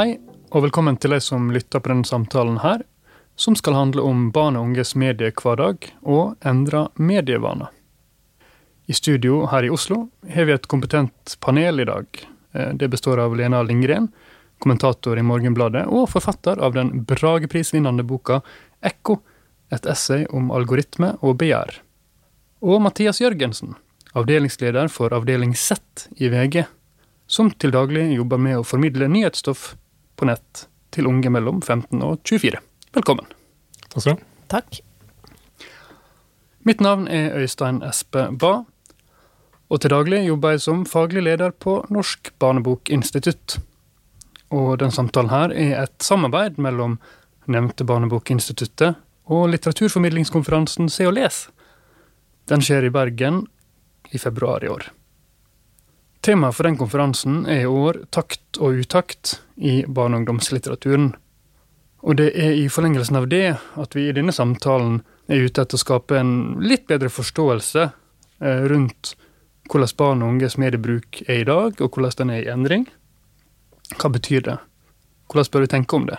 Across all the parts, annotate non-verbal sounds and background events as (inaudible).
Hei, og velkommen til deg som lytter på denne samtalen her, som skal handle om barn og unges mediehverdag og endra medievaner. I studio her i Oslo har vi et kompetent panel i dag. Eh, det består av Lena Lindgren, kommentator i Morgenbladet og forfatter av den Brageprisvinnende boka Ekko, et essay om algoritme og begjær. Og Mathias Jørgensen, avdelingsleder for avdeling Z i VG, som til daglig jobber med å formidle nyhetsstoff på nett til unge mellom 15 og 24. Velkommen. Takk skal du ha. Takk. Mitt navn er Øystein Espe Ba, og til daglig jobber jeg som faglig leder på Norsk barnebokinstitutt. Og den samtalen her er et samarbeid mellom nevnte Barnebokinstituttet og litteraturformidlingskonferansen Se og les. Den skjer i Bergen i februar i år. Temaet for den konferansen er i år takt og utakt i barne- og ungdomslitteraturen. Og det er i forlengelsen av det at vi i denne samtalen er ute etter å skape en litt bedre forståelse eh, rundt hvordan barn og unges mediebruk er i dag, og hvordan den er i endring. Hva betyr det? Hvordan bør vi tenke om det?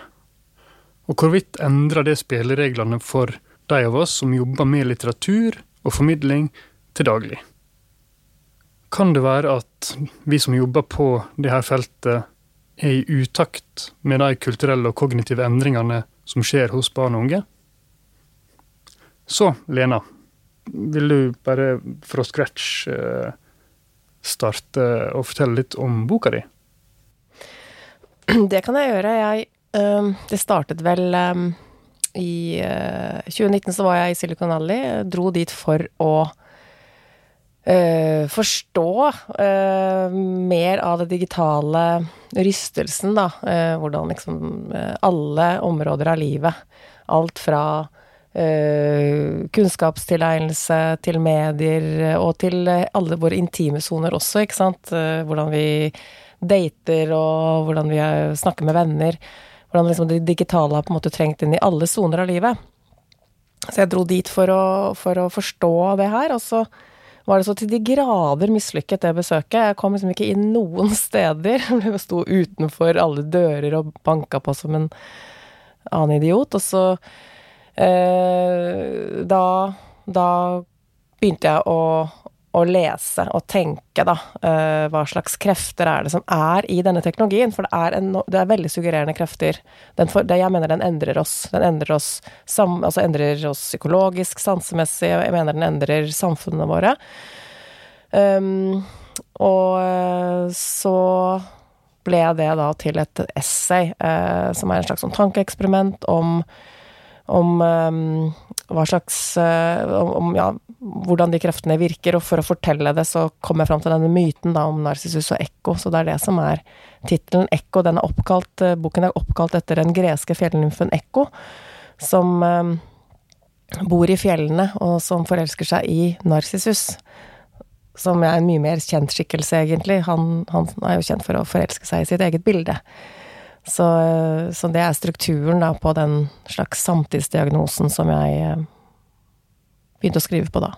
Og hvorvidt endrer det spillereglene for de av oss som jobber med litteratur og formidling til daglig? Kan det være at vi som jobber på dette feltet, er i utakt med de kulturelle og kognitive endringene som skjer hos barn og unge? Så, Lena, vil du bare fra scratch eh, starte og fortelle litt om boka di? Det kan jeg gjøre. Jeg Det startet vel i øh, 2019 så var jeg i Silicon Valley. Dro dit for å øh, forstå uh, mer av det digitale rystelsen, da. Uh, hvordan liksom alle områder av livet. Alt fra kunnskapstilegnelse til medier og til alle våre intime soner også, ikke sant. Hvordan vi dater og hvordan vi snakker med venner. Hvordan liksom det digitale har på en måte trengt inn i alle soner av livet. Så jeg dro dit for å, for å forstå det her, og så var det så til de grader mislykket, det besøket. Jeg kom liksom ikke inn noen (laughs) steder. Jeg sto utenfor alle dører og banka på som en annen idiot. Og så eh, da, da begynte jeg å, å lese og tenke, da. Eh, hva slags krefter er det som er i denne teknologien? For det er, en, det er veldig suggererende krefter. For, det, jeg mener den endrer oss. Den endrer oss, sam, altså endrer oss psykologisk, sansemessig, jeg mener den endrer samfunnene våre. Um, og eh, så ble det da til et essay, uh, som er en slags sånn tankeeksperiment om om um, hva slags uh, om, ja, hvordan de kreftene virker, og for å fortelle det, så kom jeg fram til denne myten da om Narsissus og Ekko, så det er det som er tittelen. Ekko, den er oppkalt, uh, boken er oppkalt etter den greske fjellnymfen Ekko, som um, bor i fjellene, og som forelsker seg i Narsissus. Som er en mye mer kjent skikkelse, egentlig. Han, han er jo kjent for å forelske seg i sitt eget bilde. Så, så, det er strukturen da på den slags samtidsdiagnosen som jeg eh, begynte å skrive på da.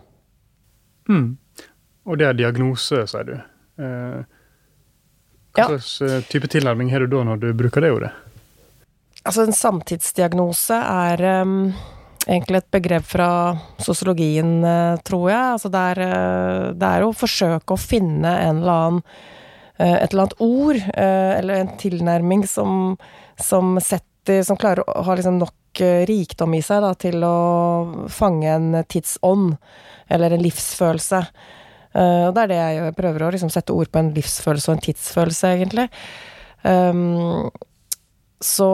Mm. Og det er diagnose, sier du. Eh, hva slags ja. type tilnærming har du da når du bruker det ordet? Altså, en samtidsdiagnose er um, egentlig et begrep fra sosiologien, eh, tror jeg. Altså, det er, eh, det er å forsøke å finne en eller annen eh, et eller annet ord, eh, eller en tilnærming som, som setter Som klarer å ha liksom nok eh, rikdom i seg da, til å fange en tidsånd, eller en livsfølelse. Eh, og det er det jeg gjør. Prøver å liksom sette ord på en livsfølelse og en tidsfølelse, egentlig. Um, så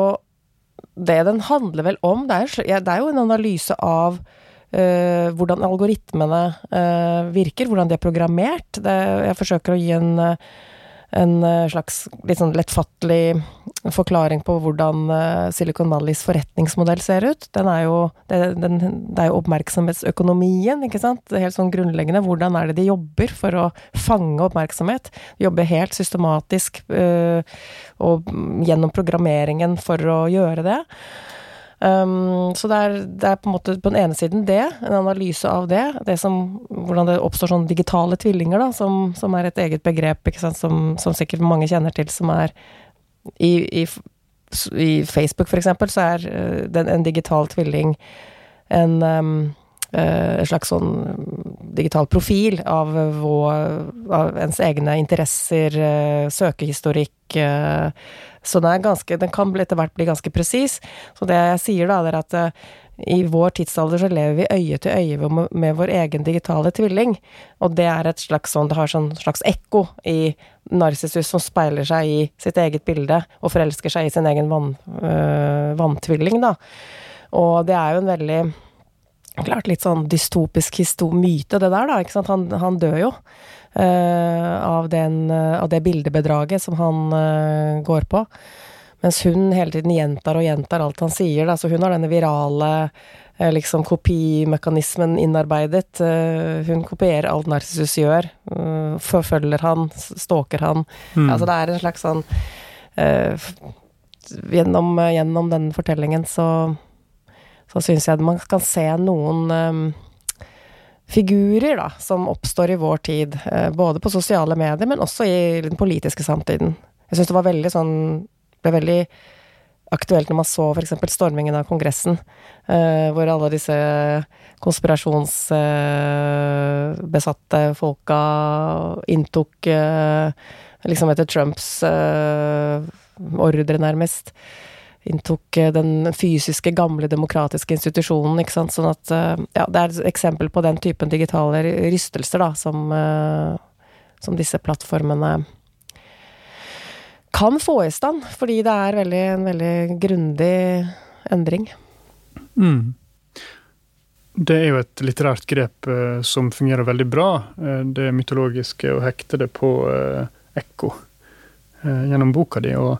det den handler vel om, det er, det er jo en analyse av uh, hvordan algoritmene uh, virker, hvordan de er programmert. Det, jeg forsøker å gi en, eh, en eh, slags litt sånn lettfattelig forklaring på hvordan eh, Silicon Valleys forretningsmodell ser ut. Den er jo, det, den, det er jo oppmerksomhetsøkonomien, ikke sant. Helt sånn grunnleggende. Hvordan er det de jobber for å fange oppmerksomhet? De jobber helt systematisk øh, og gjennom programmeringen for å gjøre det. Um, så det er, det er, på en måte på den ene siden det, en analyse av det, det som, hvordan det oppstår sånne digitale tvillinger, da, som, som er et eget begrep sant, som, som, sikkert mange kjenner til, som er i, i, i Facebook, eksempel, så er uh, den, en digital tvilling en um, en slags sånn digital profil av, vår, av ens egne interesser, søkehistorikk, så den, ganske, den kan etter hvert bli ganske presis. Så det jeg sier da, er at i vår tidsalder så lever vi øye til øye med, vår egen digitale tvilling. Og det er et slags sånn, det har sånn slags ekko i Narsissus som speiler seg i sitt eget bilde, og forelsker seg i sin egen vann, øh, vanntvilling, da. Og det er jo en veldig Klart litt sånn dystopisk myte, det der, da. ikke sant. Han, han dør jo. Uh, av, den, uh, av, det bildebedraget som han uh, går på. Mens hun hele tiden gjentar og gjentar alt han sier. Da. Så hun har denne virale liksom kopimekanismen innarbeidet. hun kopierer alt Narcissus gjør. forfølger han, stalker han. Mm. Altså det er en slags sånn gjennom, gjennom denne fortellingen så, så syns jeg man kan se noen figurer da, som oppstår i vår tid, eh, både på sosiale medier, men også i den politiske samtiden. Jeg syns det var veldig sånn ble veldig aktuelt når man så f.eks. stormingen av Kongressen, uh, hvor alle disse konspirasjonsbesatte uh, folka inntok liksom etter Trumps ordre, nærmest inntok eh, den fysiske, gamle demokratiske institusjonen, ikke sant. Sånn at eh, Ja, det er et eksempel på den typen digitale rystelser, da, som, eh, som disse plattformene kan få i stand, fordi det er veldig, en veldig grundig endring. Mm. Det er jo et litterært grep som fungerer veldig bra. Det mytologiske, å hekte det på ekko gjennom boka di. og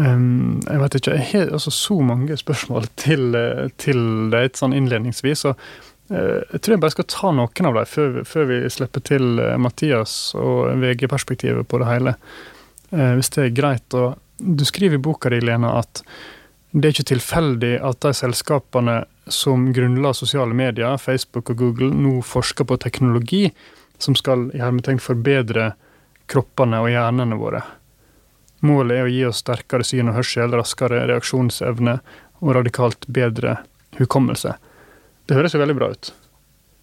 Um, jeg vet ikke, jeg har altså så mange spørsmål til, eh, til deg sånn innledningsvis. og uh, Jeg tror jeg bare skal ta noen av dem før, før vi slipper til uh, Mathias og VG-perspektivet på det hele. Uh, hvis det er greit. Og du skriver i boka di, Lena, at det er ikke tilfeldig at de selskapene som grunnla sosiale medier, Facebook og Google, nå forsker på teknologi som skal i hermetegn forbedre kroppene og hjernene våre. Målet er å gi oss sterkere syn og hørsel, raskere reaksjonsevne og radikalt bedre hukommelse. Det høres jo veldig bra ut.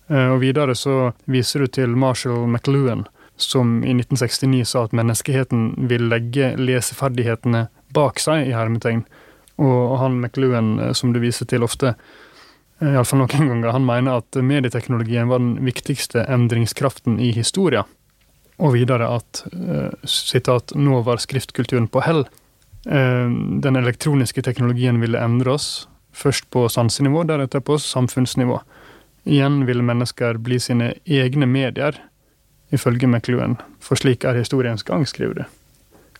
Eh, og videre så viser du til Marshall McLuhan, som i 1969 sa at menneskeheten vil legge leseferdighetene bak seg, i hermetegn. Og han McLuhan, eh, som du viser til ofte, eh, iallfall noen ganger, han mener at medieteknologien var den viktigste endringskraften i historien. Og videre at uh, sitat, 'nå var skriftkulturen på hell'. Uh, den elektroniske teknologien ville endre oss, først på sansenivå, deretter på samfunnsnivå. Igjen vil mennesker bli sine egne medier, ifølge McLuhan. For slik er historiens gang, skriver du.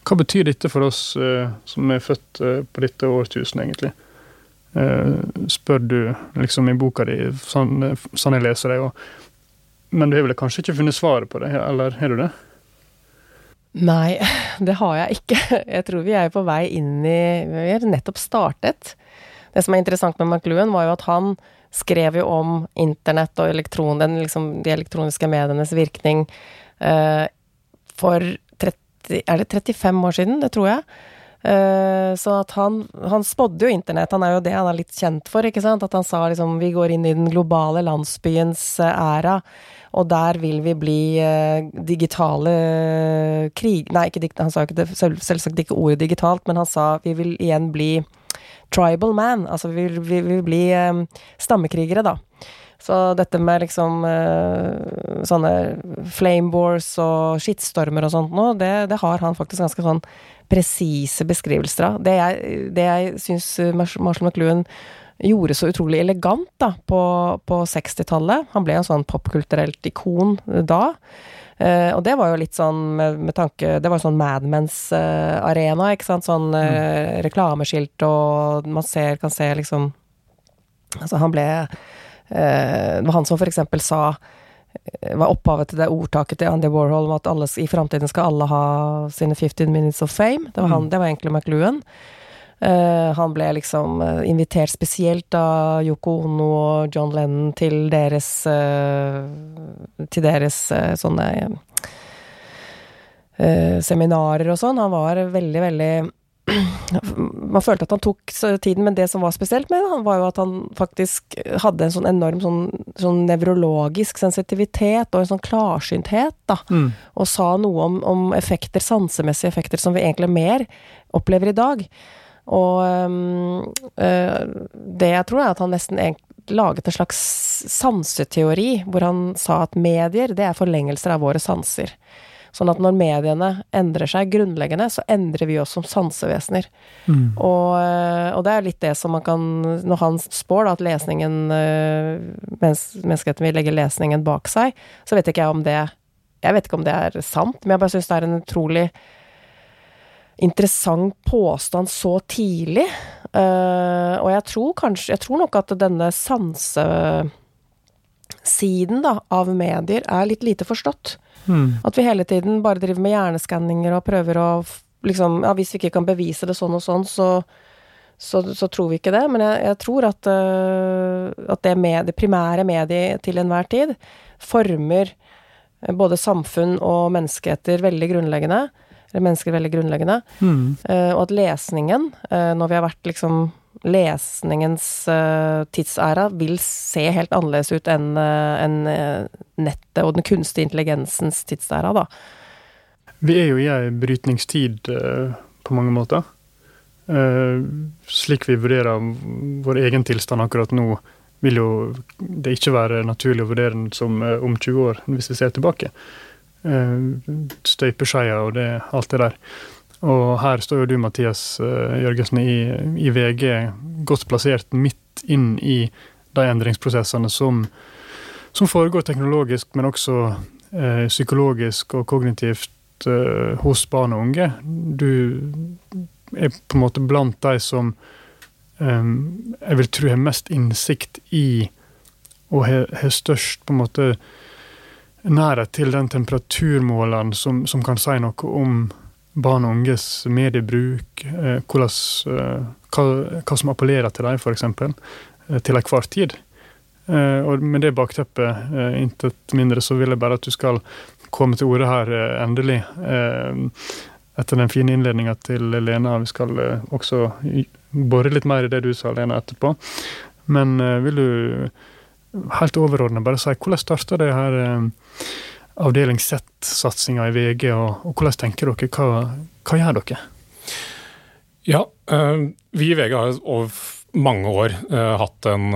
Hva betyr dette for oss uh, som er født på dette årtusen, egentlig? spør du liksom i boka di, sånn, sånn jeg leser det. og men du har vel kanskje ikke funnet svaret på det, eller har du det? Nei, det har jeg ikke. Jeg tror vi er på vei inn i Vi har nettopp startet. Det som er interessant med McLuhan, var jo at han skrev jo om internett og elektron, den, liksom, de elektroniske medienes virkning uh, for 30, Er det 35 år siden? Det tror jeg. Uh, så at han, han spådde jo internett, han er jo det han er litt kjent for, ikke sant. At han sa liksom vi går inn i den globale landsbyens uh, æra. Og der vil vi bli uh, digitale krig... Nei, ikke, han sa ikke det, selv, selvsagt ikke ordet digitalt, men han sa vi vil igjen bli tribal man. Altså vi vil, vi vil bli stammekrigere, da. Så dette med liksom sånne flame wars og skittstormer og sånt nå, det, det, har han faktisk ganske sånn presise beskrivelser av. Det jeg, det jeg syns Marshall McLuhan gjorde så utrolig elegant da, på, på 60-tallet. Han ble en sånn popkulturelt ikon da. Uh, og det var jo litt sånn med, med tanke Det var sånn Madmans-arena, uh, ikke sant. Sånn uh, reklameskilt, og man ser, kan se liksom Altså, han ble Det var han som for eksempel sa var opphavet til det ordtaket til Andy Warhol om at alle, i framtiden skal alle ha sine 15 minutes of fame. Det var, han, mm. det var egentlig McLuhan. Uh, han ble liksom uh, invitert spesielt av Yoko Ono og John Lennon til deres uh, Til deres sånne seminarer og sånn. Han var veldig, veldig man følte at han tok tiden, men det som var spesielt med han var jo at han faktisk hadde en sånn enorm sånn, sånn nevrologisk sensitivitet og en sånn klarsynthet, da. Mm. Og sa noe om, om, effekter, sansemessige effekter, som vi egentlig mer opplever i dag. Og um, det jeg tror, er at han nesten laget en slags sanseteori, hvor han sa at medier, det er forlengelser av våre sanser. Sånn at når mediene endrer seg grunnleggende, så endrer vi oss som sansevesener. Mm. Og, eh, og, det er litt det som man kan Når han spår da, at lesningen eh, mens menneskeheten vil legge lesningen bak seg, så vet ikke jeg om det Jeg vet ikke om det er sant, men jeg bare syns det er en utrolig interessant påstand så tidlig. Uh, og jeg tror kanskje Jeg tror nok at denne sansesiden da, av medier er litt lite forstått. Mm. At vi hele tiden bare driver med hjerneskanninger og prøver å liksom Ja, hvis vi ikke kan bevise det sånn og sånn, så, så, så tror vi ikke det. Men jeg, jeg tror at, uh, at det, med, det primære mediet til enhver tid former både samfunn og menneskeheter veldig grunnleggende. Eller mennesker veldig grunnleggende. Mm. Uh, og at lesningen, uh, når vi har vært liksom lesningens uh, tidsæra vil se helt annerledes ut enn uh, en, uh, nettet og den kunstige intelligensens tidsæra, da. Vi er jo i ei brytningstid på mange måter. slik vi vurderer vår egen tilstand akkurat nå, vil jo det ikke være naturlig å vurdere den som om 20 år, hvis vi ser tilbake. Støpeskeia og det, alt det der. Og her står jo du, Mathias uh, Jørgensen, i, i, VG godt plassert midt inn i de endringsprosessene som, som foregår teknologisk, men også eh, psykologisk og kognitivt eh, hos barn og unge. Du er på en måte blant de som eh, jeg vil tro har mest innsikt i og har størst på en måte nærhet til den temperaturmåleren som, som kan si noe om barn og unges mediebruk, eh, hvordan, eh, hva, hva, som appellerer til dem, f.eks., eh, til enhver tid. Og med det bakteppet, intet mindre, så vil jeg bare at du skal komme til orde her endelig. Etter den fine innledninga til Lena. Vi skal også bore litt mer i det du sa, Lena, etterpå. Men vil du helt overordnet bare si hvordan starta det her avdeling Z-satsinga i VG, og, og, hvordan tenker dere? Hva, hva gjør dere? Ja, øh, vi i VG har over mange år øh, hatt en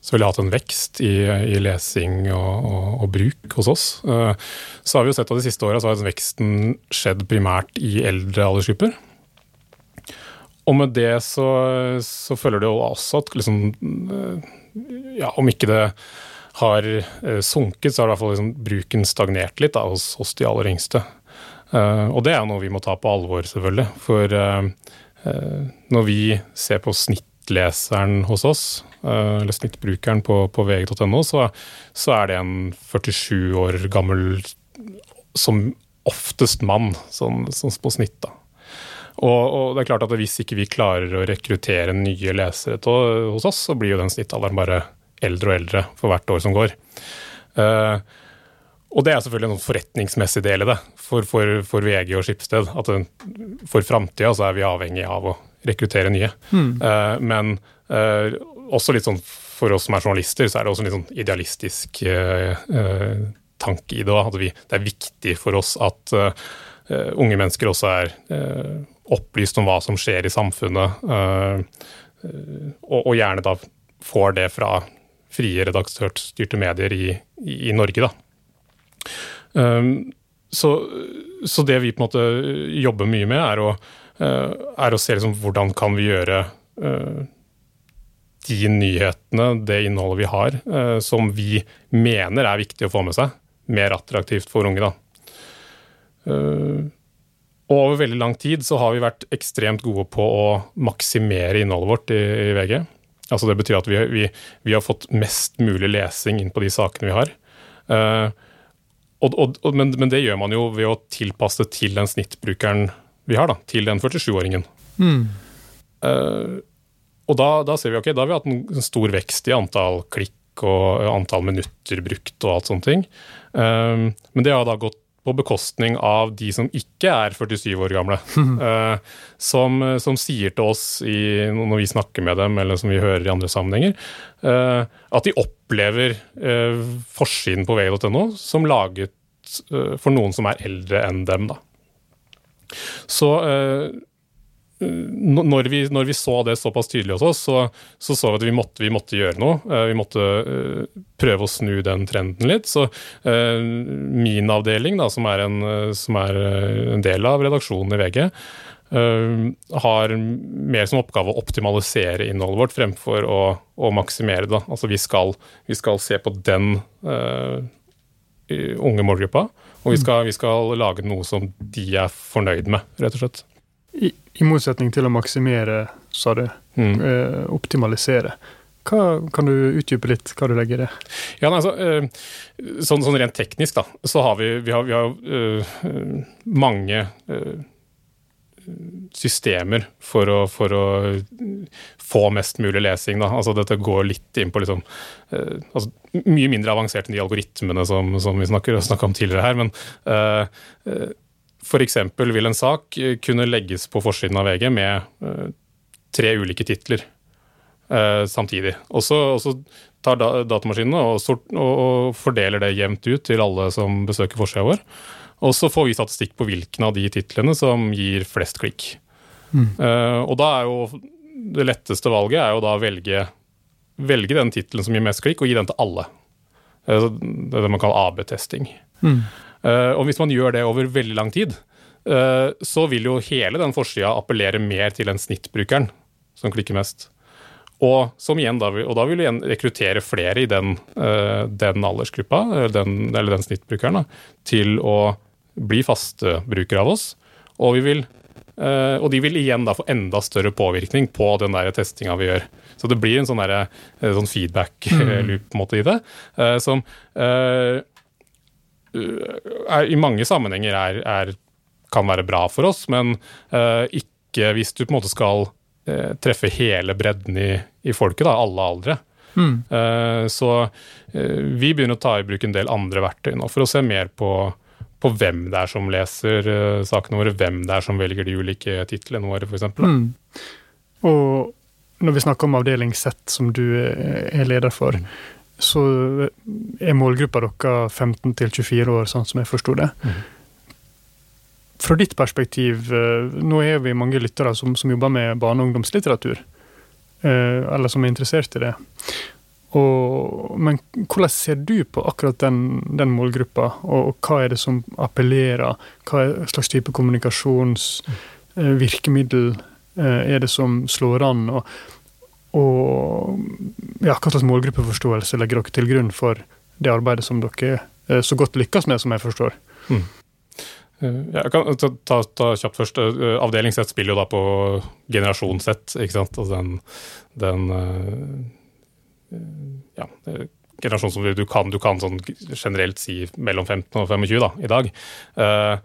så ville hatt en vekst i, i lesing og, og, og, bruk hos oss. Så har vi jo sett at de siste åra har veksten skjedd primært i eldre aldersgrupper. Og med det så, så følger det jo også at liksom Ja, om ikke det har eh, sunket, så har i hvert fall liksom bruken stagnert litt da, hos, hos, de aller yngste. Uh, og det er noe vi må ta på alvor, selvfølgelig. For uh, uh, når vi ser på snittleseren hos oss, eller snittbrukeren på, på vg.no, så, så, er det en 47 år gammel, som oftest mann, sånn, sånn på snitt. da. Og, og, det er klart at Hvis ikke vi klarer å rekruttere nye lesere til, hos oss, så blir jo den snittalderen bare eldre og eldre for hvert år som går. Uh, og det er selvfølgelig en forretningsmessig del i det for, for, for VG og Skipsted. At for framtida så er vi avhengig av å rekruttere nye. Mm. Uh, men uh, også litt sånn for oss som er journalister, så er det også en litt sånn idealistisk tanke i det. At vi, det er viktig for oss at unge mennesker også er opplyst om hva som skjer i samfunnet. og, og gjerne da får det fra frie redaktørstyrte medier i, i, Norge. Um, så, så, det vi på en måte jobber mye med, er å, uh, er å se liksom hvordan kan vi gjøre uh, de nyhetene, det innholdet vi har, uh, som vi mener er viktig å få med seg, mer attraktivt for unge. Og over veldig lang tid så har vi vært ekstremt gode på å maksimere innholdet vårt i VG. Altså Det betyr at vi, vi, vi, har fått mest mulig lesing inn på de sakene vi har. Uh, og, og, men, men, det gjør man jo ved å tilpasse det til den snittbrukeren vi har, da, til den 47-åringen. Mm. Uh, og da, da, ser vi ok, da har vi hatt en stor vekst i antall klikk og antall minutter brukt og alt sånne ting. Uh, men det har da gått på bekostning av de som ikke er 47 år gamle. Uh, (laughs) som, som, sier til oss i, når vi snakker med dem, eller som vi hører i andre sammenhenger, uh, at de opplever uh, forsiden på vg.no som laget for noen som er eldre enn dem. Da. Så når vi, når vi, så det såpass tydelig hos oss, så så, så vi at vi måtte, vi måtte, gjøre noe. Eh, vi måtte uh, prøve å snu den trenden litt. Så uh, min avdeling, da, som er, en, som er en del av redaksjonen i VG, uh, har mer som oppgave å optimalisere innholdet vårt fremfor å, å maksimere det. Altså vi skal, vi skal, se på den unge målgruppa, og vi skal, vi skal lage noe som de er fornøyd med, rett og slett. I, I, motsetning til å maksimere, sa du. Mm. Eh, optimalisere. Hva, kan du utdype litt hva du legger i det? Ja, altså, eh, sånn, sånn, rent teknisk, da, så har vi, vi har, vi har uh, mange uh, systemer for å, for å, få mest mulig lesing. Da. Altså, dette går litt inn på liksom, uh, altså, Mye mindre avansert enn de algoritmene som, som vi snakka om tidligere her. men F.eks. vil en sak eh, kunne legges på forsiden av VG med uh, tre ulike titler uh, samtidig. Og så, tar datamaskinene og, sort, og, fordeler det jevnt ut til alle som besøker forsida vår. Og så får vi statistikk på hvilken av de titlene som gir flest klikk. Mm. Og da er jo det letteste valget er jo da å velge, velge den tittelen som gir mest klikk, og gi den til alle. Det er det man kaller AB-testing. Mm. Eh, og hvis man gjør det over veldig lang tid, eh, så vil jo hele den forsida appellere mer til den snittbrukeren som klikker mest. Og, da, og da vil vi igjen rekruttere flere i den, eh, den aldersgruppa, eller den, eller den snittbrukeren, da, til å bli faste brukere av oss. Og, vil, og, de vil igjen da få enda større påvirkning på den testinga vi gjør. Så det blir en sånn, sånn feedback-loop mm. i det, som er, i mange sammenhenger er, er, kan være bra for oss, men uh, ikke hvis du på en måte skal uh, treffe hele bredden i, i folket, da, alle aldre. Mm. Uh, så vi begynner å ta i bruk en del andre verktøy nå for å se mer på, på hvem det er som leser sakene våre, hvem det er som velger de ulike titlene våre, f.eks. Mm. Og når vi snakker om avdeling Z, som du er leder for, mm så er målgruppa deres 15 til 24 år, sånn som jeg forsto det. Mm. Fra ditt perspektiv, eh, nå er vi mange lyttere som, som jobber med barne- og ungdomslitteratur, eh, eller som er interessert i det. Og, men hvordan ser du på akkurat den, den målgruppa, og, og, hva er det som appellerer? Hva slags type kommunikasjonsvirkemiddel eh, er det som slår an? og og ja, hva slags målgruppeforståelse legger dere til grunn for det arbeidet som dere eh, så godt lykkes med, som jeg forstår? Mm. Eh, jeg kan ta, ta, kjapt først. Eh, avdeling sett spiller jo da på generasjon Z, ikke sant. Altså den, den ja, generasjon som du kan, du kan sånn generelt si mellom 15 og 25 da, i dag. Uh,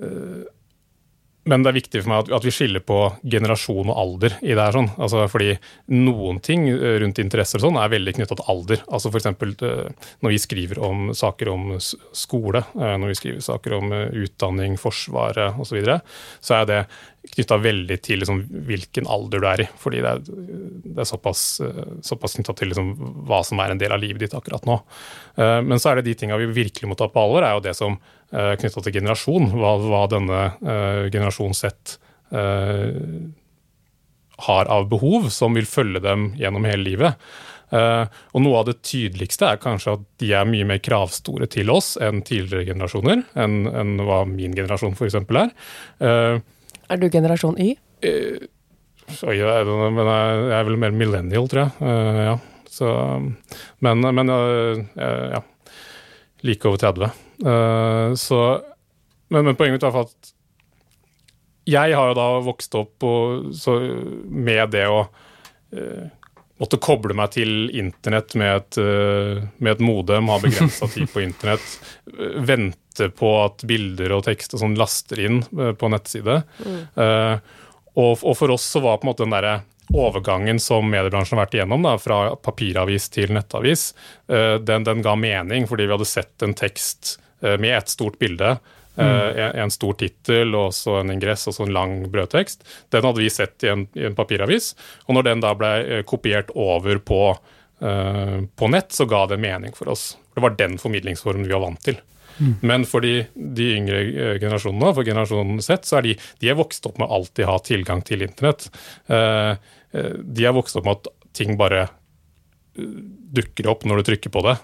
uh, men det er viktig for meg at, at, vi skiller på generasjon og alder i det her. sånn. Altså, fordi noen ting eh, rundt interesser og sånn er veldig knytta til alder. Altså F.eks. Eh, når vi skriver om saker om skole, eh, når vi skriver saker om utdanning, Forsvaret osv., så, videre, så er det knytta veldig til liksom, hvilken alder du er i. Fordi det er, det er såpass, såpass knytta til liksom, hva som er en del av livet ditt akkurat nå. Men så er det de tinga vi virkelig må ta på alvor, er jo det som knytta til generasjon. Hva, hva denne uh, generasjon sett uh, har av behov som vil følge dem gjennom hele livet. Og Noe av det tydeligste er kanskje at de er mye mer kravstore til oss enn tidligere generasjoner, enn, enn hva min generasjon f.eks. er. Er du generasjon Y? Oi, jeg, men jeg, er vel mer millennial, tror jeg. ja. Så, men, men ja. Like over 30. Uh, så, men, men, poenget mitt er at jeg har jo da vokst opp og, så, med det å uh, måtte koble meg til internett med et, uh, med et modem, ha begrensa tid på internett, (laughs) vente på at bilder og tekst og sånn laster inn på nettside. Mm. og, og, for oss så var på en måte den derre overgangen som mediebransjen har vært igjennom, da, fra papiravis til nettavis, den, den, ga mening fordi vi hadde sett en tekst med et stort bilde. Mm. en, stor tittel og så en ingress og så en lang brødtekst. Den hadde vi sett i en, i en papiravis. Og når den da ble kopiert over på, på nett, så ga det mening for oss. Det var den formidlingsformen vi var vant til. Mm. Men for de, de, yngre eh, generasjonene, for generasjonen sett, så er de, de er vokst opp med å alltid ha tilgang til internett. Eh, eh, de er vokst opp med at ting bare dukker opp når du trykker på det.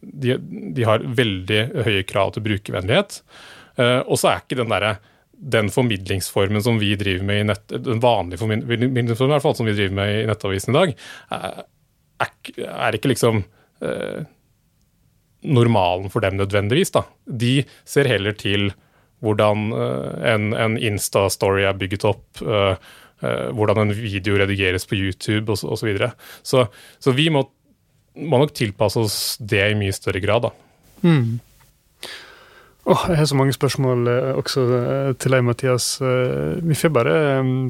De, de har veldig høye krav til brukervennlighet. Og så er ikke den derre den formidlingsformen som vi driver med i nett, den vanlige formidlingsformen i hvert fall, som vi driver med i Nettavisen i dag, er, er ikke liksom normalen for dem nødvendigvis. Da. De ser heller til hvordan en, en Insta-story er bygget opp, uh, hvordan en video redigeres på YouTube osv. Så, videre. så, så vi må, må, nok tilpasse oss det i mye større grad. da. Mm. Oh, jeg har så mange spørsmål også til deg, Mathias. vi får bare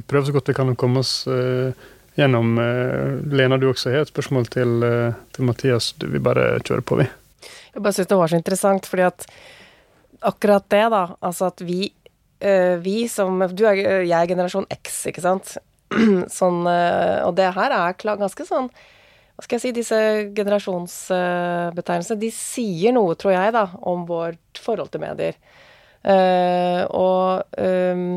prøve så godt vi kan å komme oss gjennom. Lena, du også har et spørsmål til, til Mathias. Du vil bare kjøre på, vi. Jeg bare syns det var så interessant, fordi at akkurat det, da, altså at vi Vi som Du er, jeg er generasjon X, ikke sant? (clears throat) sånn uh, Og det her er ganske sånn Hva skal jeg si Disse generasjonsbetegnelsene, de sier noe, tror jeg, da, om vårt forhold til medier. Og um,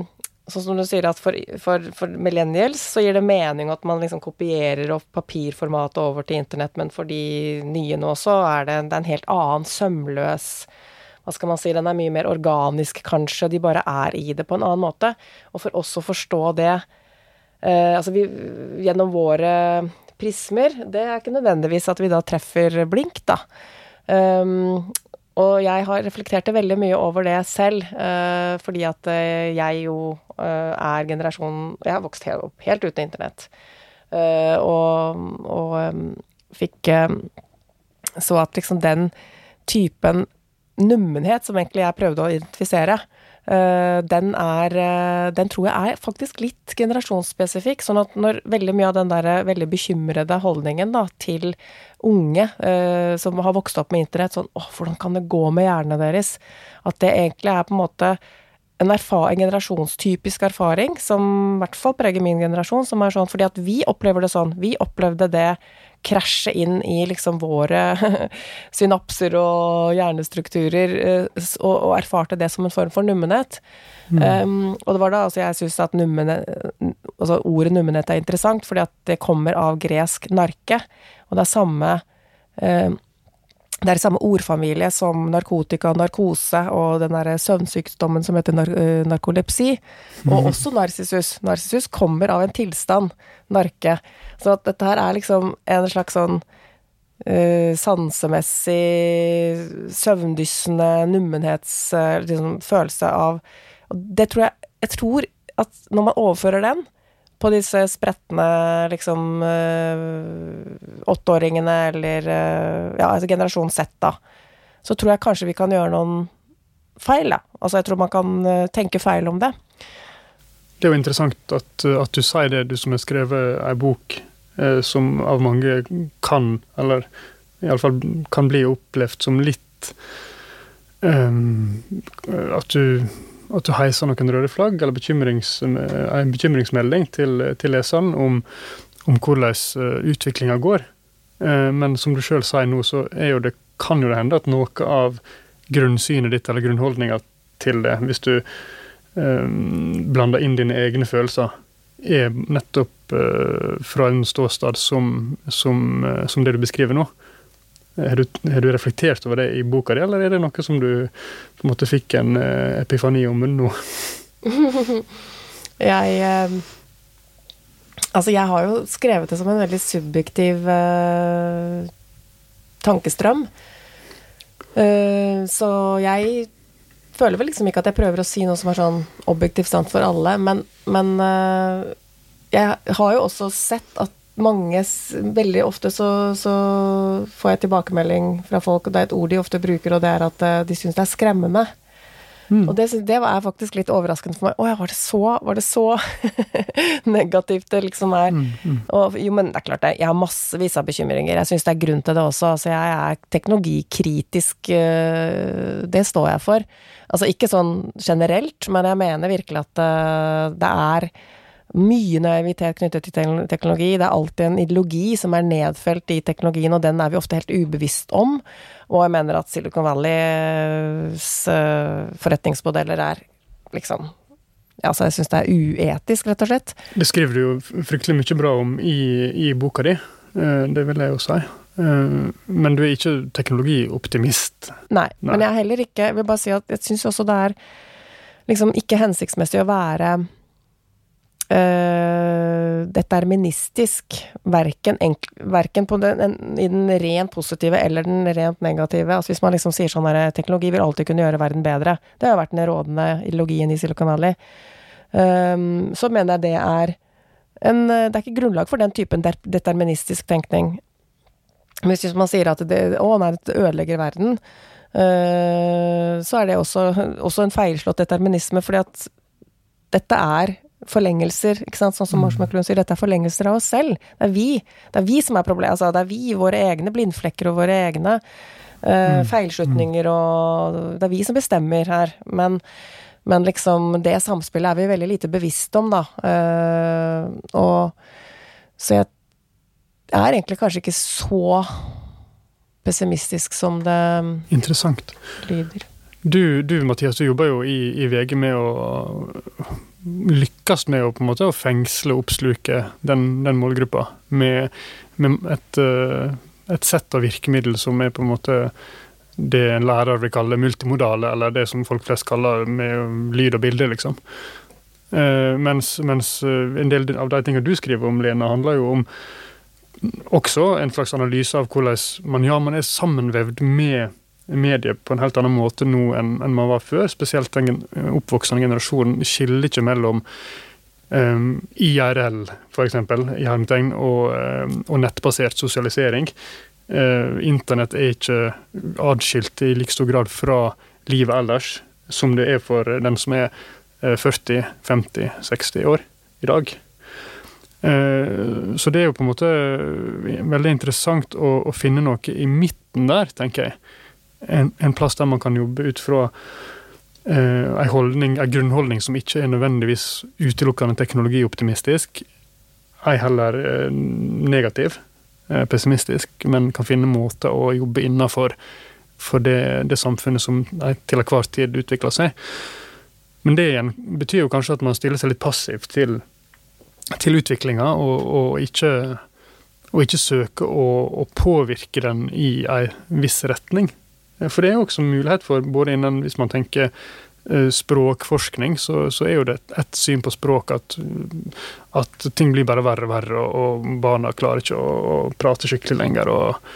sånn som du sier at for, for, for, millennials så gir det mening at man liksom kopierer opp papirformatet over til internett, men for de nye nå så er det, det er en helt annen sømløs hva skal man si, den er mye mer organisk, kanskje, de bare er i det på en annen måte. Og for oss å forstå det eh, Altså vi, gjennom våre prismer, det er ikke nødvendigvis at vi da treffer blink, da. Um, og jeg har reflektert veldig mye over det selv, uh, fordi at uh, jeg jo uh, er generasjonen Jeg har vokst helt opp helt uten internett. og, og um, fikk Så at liksom den typen nummenhet som egentlig jeg prøvde å identifisere, Uh, den er uh, Den tror jeg er faktisk litt generasjonsspesifikk. Sånn at når veldig mye av den der veldig bekymrede holdningen da, til unge uh, som har vokst opp med internett, sånn åh, hvordan kan det gå med hjernene deres? At det egentlig er på en måte en, erfar en generasjonstypisk erfaring som i hvert fall preger min generasjon, som er sånn fordi at vi opplever det sånn. Vi opplevde det krasje inn i liksom våre (laughs) synapser og hjernestrukturer, eh, og, og, erfarte det som en form for nummenhet. Mm. Um, og det var da altså jeg syns at nummenhet, altså ordet nummenhet er interessant, fordi at det kommer av gresk narke, og det er samme um, det er samme ordfamilie som narkotika, narkose og den derre søvnsykdommen som heter nar eh, narkolepsi. Og mm. også narsissus. Narsissus kommer av en tilstand, narke. Så at dette her er liksom en slags sånn uh, sansemessig, søvndyssende nummenhetsfølelse uh, liksom, av Og det tror jeg Jeg tror at når man overfører den på disse spretne liksom uh, åtteåringene eller uh, ja, altså generasjon Z, da, så tror jeg kanskje vi kan gjøre noen feil, da. Altså jeg tror man kan uh, tenke feil om det. Det er jo interessant at, at du sier det, du som har skrevet ei bok eh, som av mange kan, eller iallfall kan bli opplevd som litt eh, At du at du heiser noen røde flagg eller bekymrings, en bekymringsmelding til, til leseren om, om hvordan uh, eh, utviklinga går. Uh, men som du sjøl sier nå, så jo det, kan jo det hende at noe av grunnsynet ditt eller grunnholdninga til det, hvis du um, blander inn dine egne følelser, er nettopp uh, fra en ståstad som, som, som det du beskriver nå. Har du, har du, reflektert over det i boka di, eller er det noe som du på en måte fikk en uh, epifani om nå? (laughs) jeg uh, Altså, jeg har jo skrevet det som en veldig subjektiv uh, tankestrøm. så jeg føler vel liksom ikke at jeg prøver å si noe som er sånn objektivt sant for alle, men, men jeg har jo også sett at mange Veldig ofte så, så, får jeg tilbakemelding fra folk, og det er et ord de ofte bruker, og det er at eh, de syns det er skremmende. Mm. Og det, det, er faktisk litt overraskende for meg. Å ja, var det så, var det så (laughs) negativt det liksom er? Mm, mm. Og, jo, men det er klart det. Jeg har massevis av bekymringer. Jeg syns det er grunn til det også. Altså, jeg er teknologikritisk. Øh, det står jeg for. Altså ikke sånn generelt, men jeg mener virkelig at øh, det er mye naivitet knyttet til teknologi. Det er alltid en ideologi som er nedfelt i teknologien, og den er vi ofte helt ubevisst om. Og jeg mener at Silicon Valleys eh, forretningsmodeller er liksom Altså, jeg syns det er uetisk, rett og slett. Det skriver du jo fryktelig mye bra om i, i boka di. Eh, det vil jeg jo si. Eh, men du er ikke teknologioptimist? Nei, Nei. men jeg er heller ikke Jeg vil bare si at jeg syns også det er liksom ikke hensiktsmessig å være uh, deterministisk, verken, verken den, i den rent positive eller den rent negative. Altså Hvis man liksom sier sånn at teknologi vil alltid kunne gjøre verden bedre, det har jo vært den rådende ideologien i Silicon Valley, um, så mener jeg det er en Det er ikke grunnlag for den typen deterministisk tenkning. Hvis man sier at det, å nei, det ødelegger verden, uh, så er det også, også en feilslått determinisme, fordi at dette er forlengelser, ikke sant? sånn som Mars mm. McLuhan sier, dette er forlengelser av oss selv. Det er vi. Det er vi som er problemet. Altså, det er vi, våre egne blindflekker og våre egne uh, feilslutninger, og det er vi som bestemmer her. Men, men, liksom, det samspillet er vi veldig lite bevisst om, da. Uh, og så jeg er egentlig kanskje ikke så pessimistisk som det Interessant. lyder. Du, du Mathias, du jobber jo i, i VG med å lykkes med å på en måte fengsle og oppsluke den, den målgruppa med, med et, eh, et, sett av virkemiddel som er på en måte det en lærer vil kalle multimodale, eller det som folk flest kaller med lyd og bilde, liksom. Uh, mens, mens, eh, en del av de tingene du skriver om, Lena, handler jo om også en slags analyse av hvordan man, ja, man er sammenvevd med medier på en helt annen måte nå enn, enn man var før. Spesielt den oppvoksende generasjonen skiller ikke mellom um, IRL, f.eks., i hermetegn, og, um, og nettbasert sosialisering. Uh, Internett er ikke adskilt i like stor grad fra livet ellers som det er for den som er uh, 40, 50, 60 år i dag. Så det er jo på en måte veldig interessant å, å finne noe i midten der, tenker jeg en, en, plass der man kan jobbe ut fra eh, en, holdning, en grunnholdning som ikke er nødvendigvis utelukkende teknologioptimistisk, ei heller eh, negativ, eh, pessimistisk, men kan finne måter å jobbe innafor for det, det, samfunnet som til enhver tid utvikler seg. Men det igjen betyr jo kanskje at man stiller seg litt passivt til, til utviklinga, og, og, ikke, og ikke søker å, å, påvirke den i ei viss retning. Eh, for det er jo også mulighet for, både innen hvis man tenker eh, språkforskning, så, så, er jo det et syn på språk at, at ting blir bare verre og verre, og, barna klarer ikke å, prate skikkelig lenger og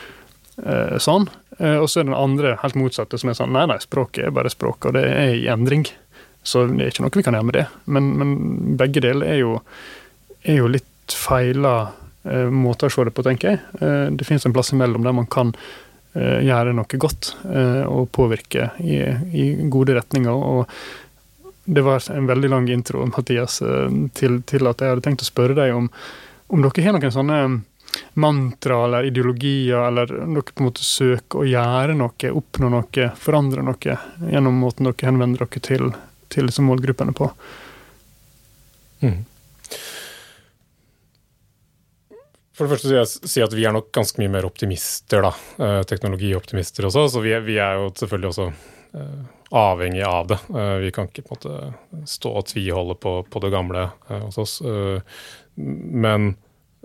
eh, sånn. Og så er den andre helt motsatte, som er sånn nei, nei, språket er bare språk, og det er i endring. Så det er ikke noe vi kan gjøre med det. Men, men begge deler er jo, er jo litt feila eh, måter å se det på, tenker jeg. Eh, det finnes en plass imellom der man kan gjøre noe godt eh, og påvirke i, i, gode retninger. Og det var en veldig lang intro, Mathias, eh, til, til at jeg hadde tenkt å spørre deg om, om dere har noen sånne mantra eller ideologier, eller dere på en måte søker å gjøre noe, oppnå noe, forandre noe gjennom måten dere henvender dere til, til målgruppene på. Mm. For det første vil jeg si at vi er nok ganske mye mer optimister, da. Eh, teknologioptimister også. Så vi er, vi er jo selvfølgelig også uh, avhengig av det. Uh, vi kan ikke på en måte stå og tviholde på, på det gamle uh, hos oss. men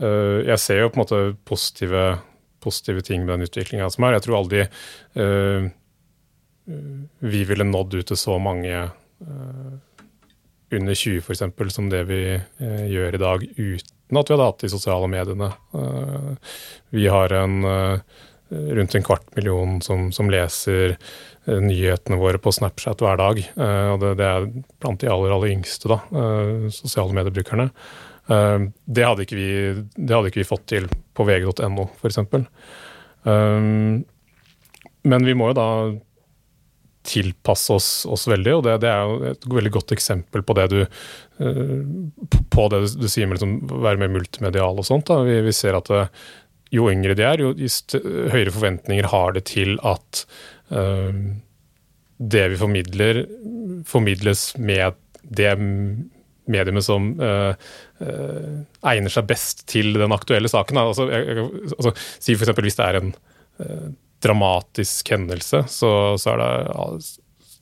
jeg ser jo på en måte positive, positive ting med den utviklinga som er. Jeg tror aldri vi ville nådd ut til så mange under 20 f.eks. som det vi gjør i dag, uten uten at vi hadde hatt de sosiale mediene. Eh, vi har en, eh, rundt en kvart million som, som leser eh, nyhetene våre på Snapchat hver dag. Og det, det er blant de aller, aller yngste da, sosiale mediebrukerne. Det hadde, ikke vi, hadde ikke vi fått til på vg.no, f.eks. Men vi må jo da tilpasse oss, oss veldig, og det, det, er jo et veldig godt eksempel på det du, på det du, du sier med liksom, være mer multimedial og sånt. Vi, vi, ser at det, jo yngre de er, jo høyere forventninger har det til at uh, det vi formidler, formidles med det mediumet som uh, uh, egner seg best til den aktuelle saken. Altså, jeg, altså, si f.eks. hvis det er en dramatisk hendelse, så, så er det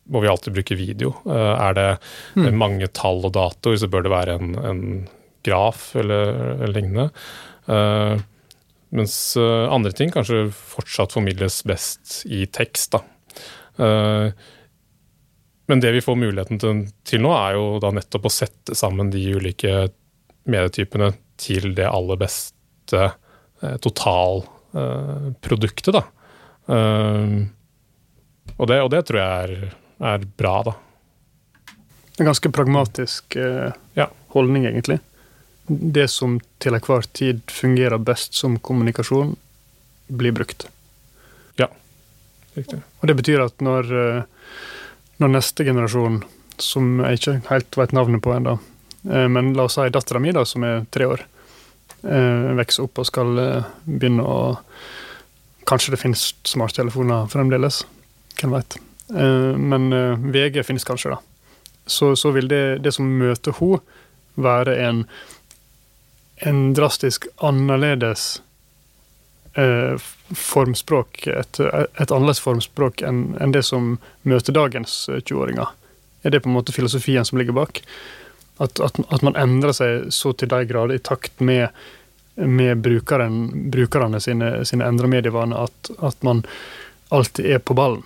må vi alltid bruke video. Er det mm. mange tall og datoer, så bør det være en, en graf eller, eller lignende. Uh, mens uh, andre ting kanskje fortsatt formidles best i tekst. Uh, men det vi får muligheten til, til, nå, er jo da nettopp å sette sammen de ulike medietypene til det aller beste uh, totalproduktet, da. Og det, og, det, tror jeg er, er bra, da. En ganske pragmatisk ja. holdning, egentlig det som til enhver tid fungerer best som kommunikasjon, blir brukt. Ja, riktig. Og det betyr at når, eh, når neste generasjon, som jeg ikke helt vet navnet på ennå, eh, men la oss si dattera mi, som er tre år, vokser opp og skal begynne å Kanskje det finnes smarttelefoner fremdeles, hvem veit. Men VG finnes kanskje, da. Så, så vil det, det som møter henne, være en en drastisk annerledes eh, formspråk, et, et, annerledes formspråk enn en det som møter dagens 20-åringer. Eh, er det på en måte filosofien som ligger bak? At, at, at man endrer seg så til de grader i takt med, med brukeren, brukerne sine, sine endra medievaner at, at man alltid er på ballen?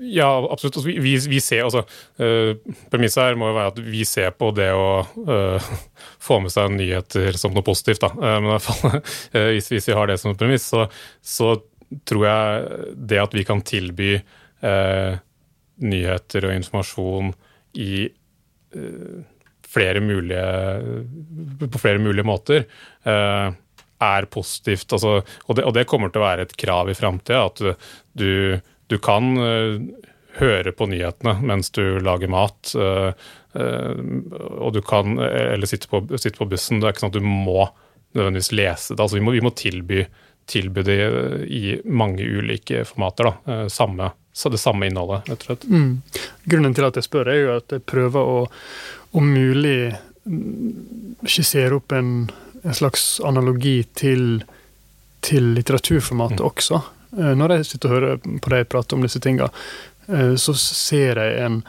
Ja, absolutt. Altså, vi, vi, ser, altså, uh, Premisset her må jo være at vi ser på det å uh, (laughs) få med seg nyheter som noe positivt. Da. Uh, men i hvert fall, (laughs) hvis, hvis, vi har det som premiss, så, så, tror jeg det at vi kan tilby nyheter og informasjon i flere mulige, på flere mulige måter, er positivt. Altså, og, det, og, det, kommer til å være et krav i framtida. At du du kan uh, høre på nyhetene mens du lager mat, uh, og du kan Eller sitte på, sitte på, bussen. Det er ikke sånn at du må nødvendigvis lese det. Altså, vi, må, vi må tilby, tilby, det i mange ulike formater. Da. Samme, det samme innholdet, og slett. Mm. Grunnen til at jeg spør, er jo at jeg prøver å om mulig skissere opp en, en slags analogi til, til litteraturformatet mm. også. Eh, når jeg sitter og hører på deg prate om disse tinga, eh, så ser jeg en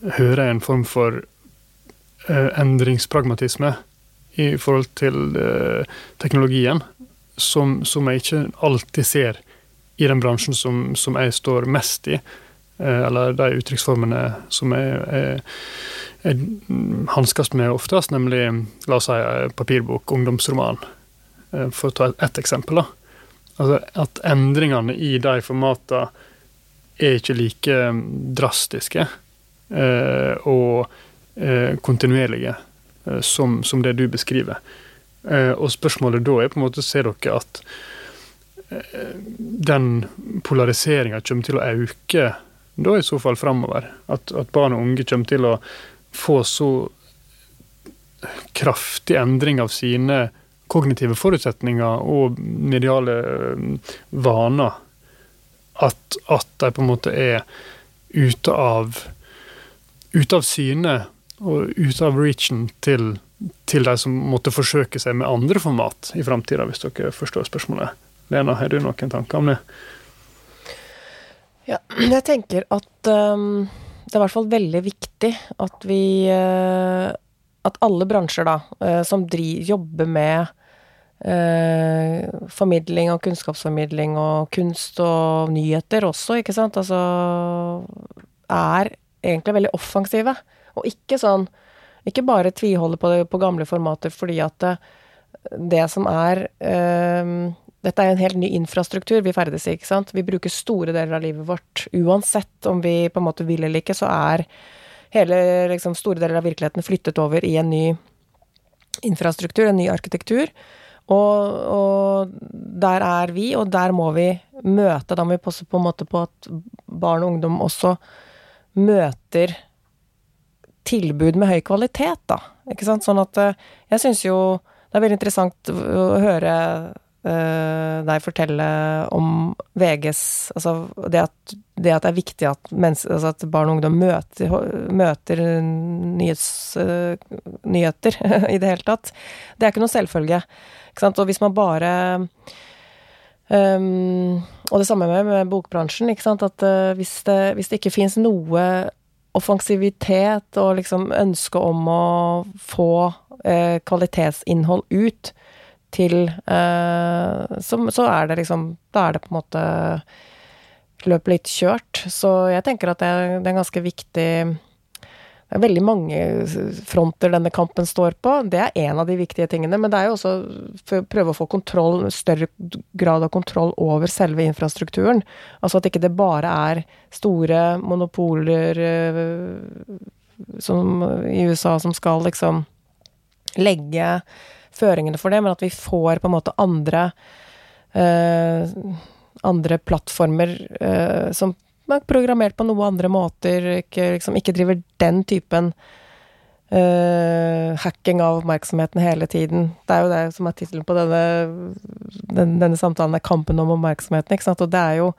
Hører jeg en form for eh, endringspragmatisme i forhold til teknologien, som, som jeg ikke alltid ser i den bransjen som, som jeg står mest i, eller de uttrykksformene som jeg, jeg, jeg hanskes med oftest, nemlig la oss si papirbok, ungdomsroman, for å ta ett eksempel. da Altså at endringene i de formatene er ikke like mm, drastiske eh, og eh, kontinuerlige eh, som, som, det du beskriver. Eh, og spørsmålet da er på en måte Ser dere at eh, den polariseringa kommer til å øke da i så fall framover? At, at barn og unge kommer til å få så kraftig endring av sine kognitive forutsetninger og mediale eh, vaner at, at de på en måte er ute av ute av syne og ute av reachen til, til, de som måtte forsøke seg med andre format i framtida, hvis dere forstår spørsmålet. Lena, har du noen tanker om det? Ja, (clears throat) jeg tenker at um, det er i hvert fall veldig viktig at vi uh, At alle bransjer da, uh, som driver, jobber med eh, formidling og kunnskapsformidling og kunst og nyheter også, ikke sant, altså er egentlig veldig offensive. Og ikke sånn Ikke bare tviholde på, på gamle formater fordi at det, det som er eh, dette er en helt ny infrastruktur vi ferdes i, ikke sant. Vi bruker store deler av livet vårt. Uansett om vi på en måte vil eller ikke, så er hele liksom, store deler av virkeligheten flyttet over i en ny infrastruktur, en ny arkitektur. Og, og, der er vi, og der må vi møte. Da må vi passe på en måte på at barn og ungdom også møter tilbud med høy kvalitet, da. Ikke sant. Sånn at eh, jeg syns jo det er veldig interessant å høre deg fortelle om VGs Altså det at det, at det er viktig at, altså at, barn og ungdom møter, møter nyhets, uh, nyheter (laughs) i det hele tatt. Det er ikke noe selvfølge. Ikke? Og hvis man bare um, Og det samme med, med bokbransjen. At uh, hvis, det, hvis det ikke fins noe offensivitet og liksom ønske om å få uh, kvalitetsinnhold ut til eh, så, så, er det liksom Da er det på en måte løpet litt kjørt. Så jeg tenker at det det er en ganske viktig det er veldig mange fronter denne kampen står på. Det er en av de viktige tingene. Men det er jo også for å prøve å få kontroll, større grad av kontroll over selve infrastrukturen. Altså at ikke det bare er store monopoler øh, som i USA som skal liksom legge føringene for det, men at vi får på en måte andre øh, andre plattformer øh, som er programmert på noe andre måter, ikke, liksom, ikke driver den typen uh, hacking av oppmerksomheten hele tiden. Det er jo det som er tittelen på denne, den, denne samtalen, er kampen om oppmerksomheten, ikke sant. Og det er jo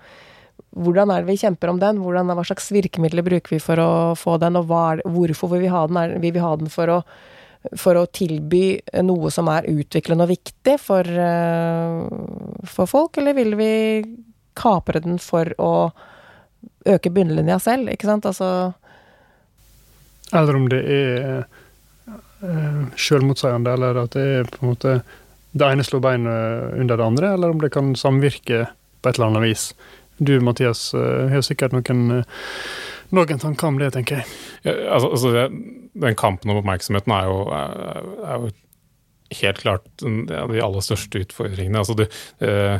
hvordan er det vi kjemper om den? Hvordan, hva slags virkemidler bruker vi for å få den, og det, hvorfor vil vi ha den? Er, vil vi ha den for å, for å tilby noe som er utviklende og viktig for, uh, for folk, eller vil vi kapre den for å øke bunnlinja selv, ikke sant? Altså Eller om det er selvmotseiende, eller at det er på en måte det ene slår beinet under det andre, eller om det kan samvirke på et eller annet vis. Du, Mathias, uh, har sikkert noen, noen tanker om det, tenker jeg. Ja, altså, altså det, den kampen om oppmerksomheten er jo, er, er jo helt klart en av de aller største utfordringene. Altså det, eh,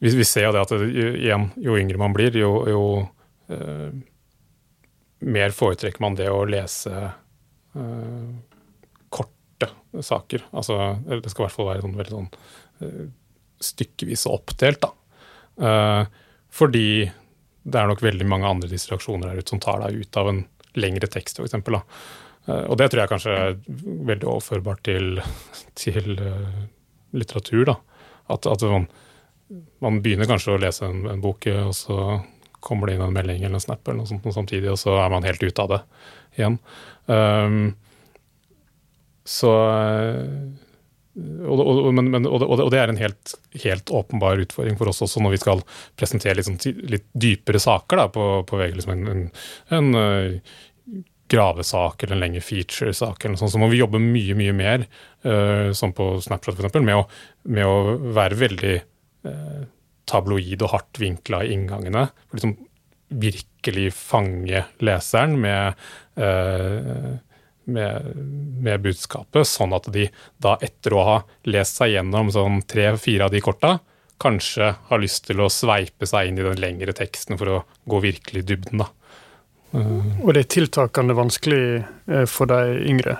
vi, vi, ser jo det at det, igjen, jo yngre man blir, jo, jo eh, mer foretrekker man det å lese eh, korte saker. Altså, det skal i hvert fall være sånn, veldig sånn uh, stykkevis og oppdelt, da. fordi det er nok veldig mange andre distraksjoner der ute som tar deg ut av en lengre tekst, f.eks. Uh, og det tror jeg kanskje er veldig overførbart til, (laughs) til litteratur. da. At, at man, man, begynner kanskje å lese en, en bok, og så kommer det inn en melding eller en snap eller noe sånt samtidig, og så er man helt ute av det igjen. Um, så og, og, men, men, og, og, det er en helt, helt, åpenbar utfordring for oss også når vi skal presentere litt, sånn, litt dypere saker da, på, på VG. Liksom en, en, en uh, gravesak eller en lengre feature-sak, så må vi jobbe mye mye mer, uh, som på Snapchat f.eks., med, med å være veldig uh, tabloid og hardt vinkla inngangene. For liksom virkelig fange leseren med, uh, med, med, budskapet, sånn at de da etter å ha lest seg gjennom sånn tre-fire av de korta, kanskje har lyst til å sveipe seg inn i den lengre teksten for å gå virkelig i dybden. da. Uh. Og det er tiltakende vanskelig uh, for de yngre.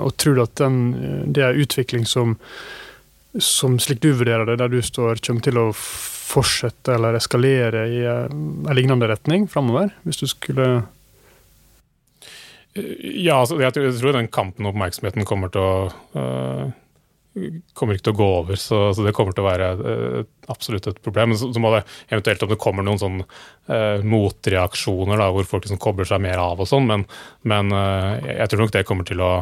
og tror du at den, det er utvikling som som slik du vurderer det, der du står, kommer til å fortsette eller eskalere i en lignende retning framover? Hvis du skulle Ja, altså, jeg tror den kampen og oppmerksomheten kommer til å uh, kommer ikke til å gå over, så, så det kommer til å være uh, absolutt et problem. Så, så, må det eventuelt om det kommer noen sånn uh, motreaksjoner da, hvor folk liksom kobler seg mer av og sånn, men, men jeg tror nok det kommer til å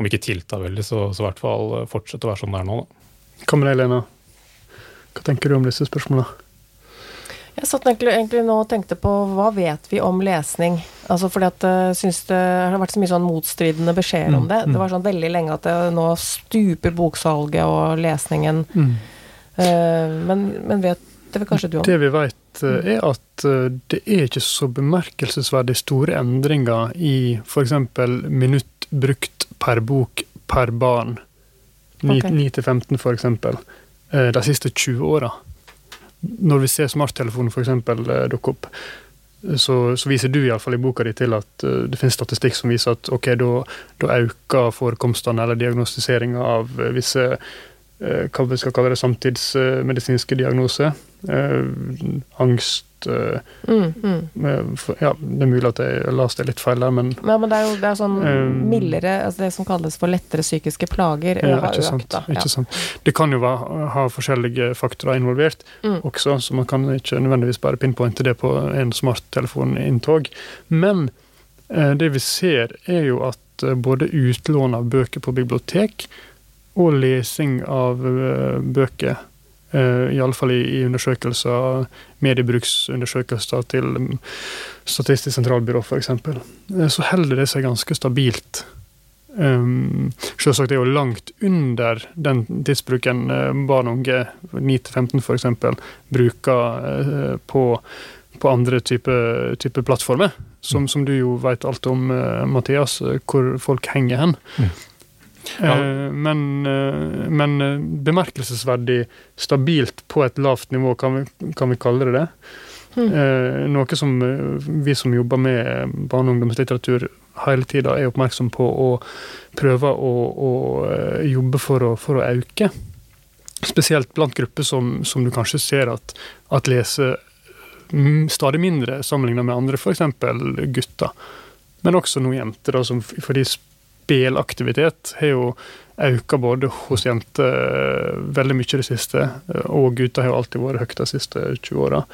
om ikke tilta veldig, så, i hvert fall fortsette å være sånn det er nå. Da. Kamera Helena, Lena? Hva tenker du om disse spørsmålene? Jeg satt egentlig, egentlig, nå og tenkte på hva vet vi om lesning? Altså fordi at jeg eh, synes det har vært så mye sånn motstridende beskjeder mm, om det. Det var sånn veldig lenge at det nå stuper boksalget og lesningen. Mm. Uh, men, men, vet det vel kanskje du om? Det vi vet er at det er ikke så bemerkelsesverdig store endringer i f.eks. minutt brukt per bok per barn. 9-15 okay. f.eks. Eh, de siste 20 åra. Når vi ser smarttelefonen f.eks. Eh, dukke opp. så, så, viser du i, alle fall i boka di til at uh, det finnes statistikk som viser at ok, da øker forekomstene eller diagnostiseringa av uh, visse hva vi skal kalle det, samtidsmedisinske diagnoser. angst mm, mm. Ja, det er mulig at jeg leste litt feil der, men Ja, men det er jo det er sånn mildere altså Det som kalles for lettere psykiske plager, ja, har økt. Sant, da. Ikke sant. Det kan jo være, ha forskjellige faktorer involvert mm. også, så man kan ikke nødvendigvis bare pinpointe det på en smarttelefoninntog. Men eh, det vi ser, er jo at eh, både utlån av bøker på bibliotek og lesing av uh, bøker Uh, Iallfall i, i undersøkelser, mediebruksundersøkelser til um, Statistisk sentralbyrå f.eks. Uh, så holder det seg ganske stabilt. Um, selvsagt er det jo langt under den tidsbruken uh, barn og unge, 9-15 f.eks., bruker uh, på, på, andre typer type plattformer. Som, som, du jo vet alt om, uh, Mathias, hvor folk henger hen. Mm. Ja. Eh, men, eh, men, eh, bemerkelsesverdig stabilt på et lavt nivå, kan vi, kan vi kalle det det. Mm. Noe som vi som jobber med barne- og ungdomslitteratur hele tida er oppmerksom på og prøver å, å jobbe for å, for å øke. Spesielt blant grupper som, som du kanskje ser at, at leser stadig mindre sammenlignet med andre, f.eks. gutter. Men også noen jenter, da, som fordi spelaktivitet har jo auka både hos jenter eh, veldig mye det siste, eh, og gutter har jo alltid vært høyt de siste 20 åra.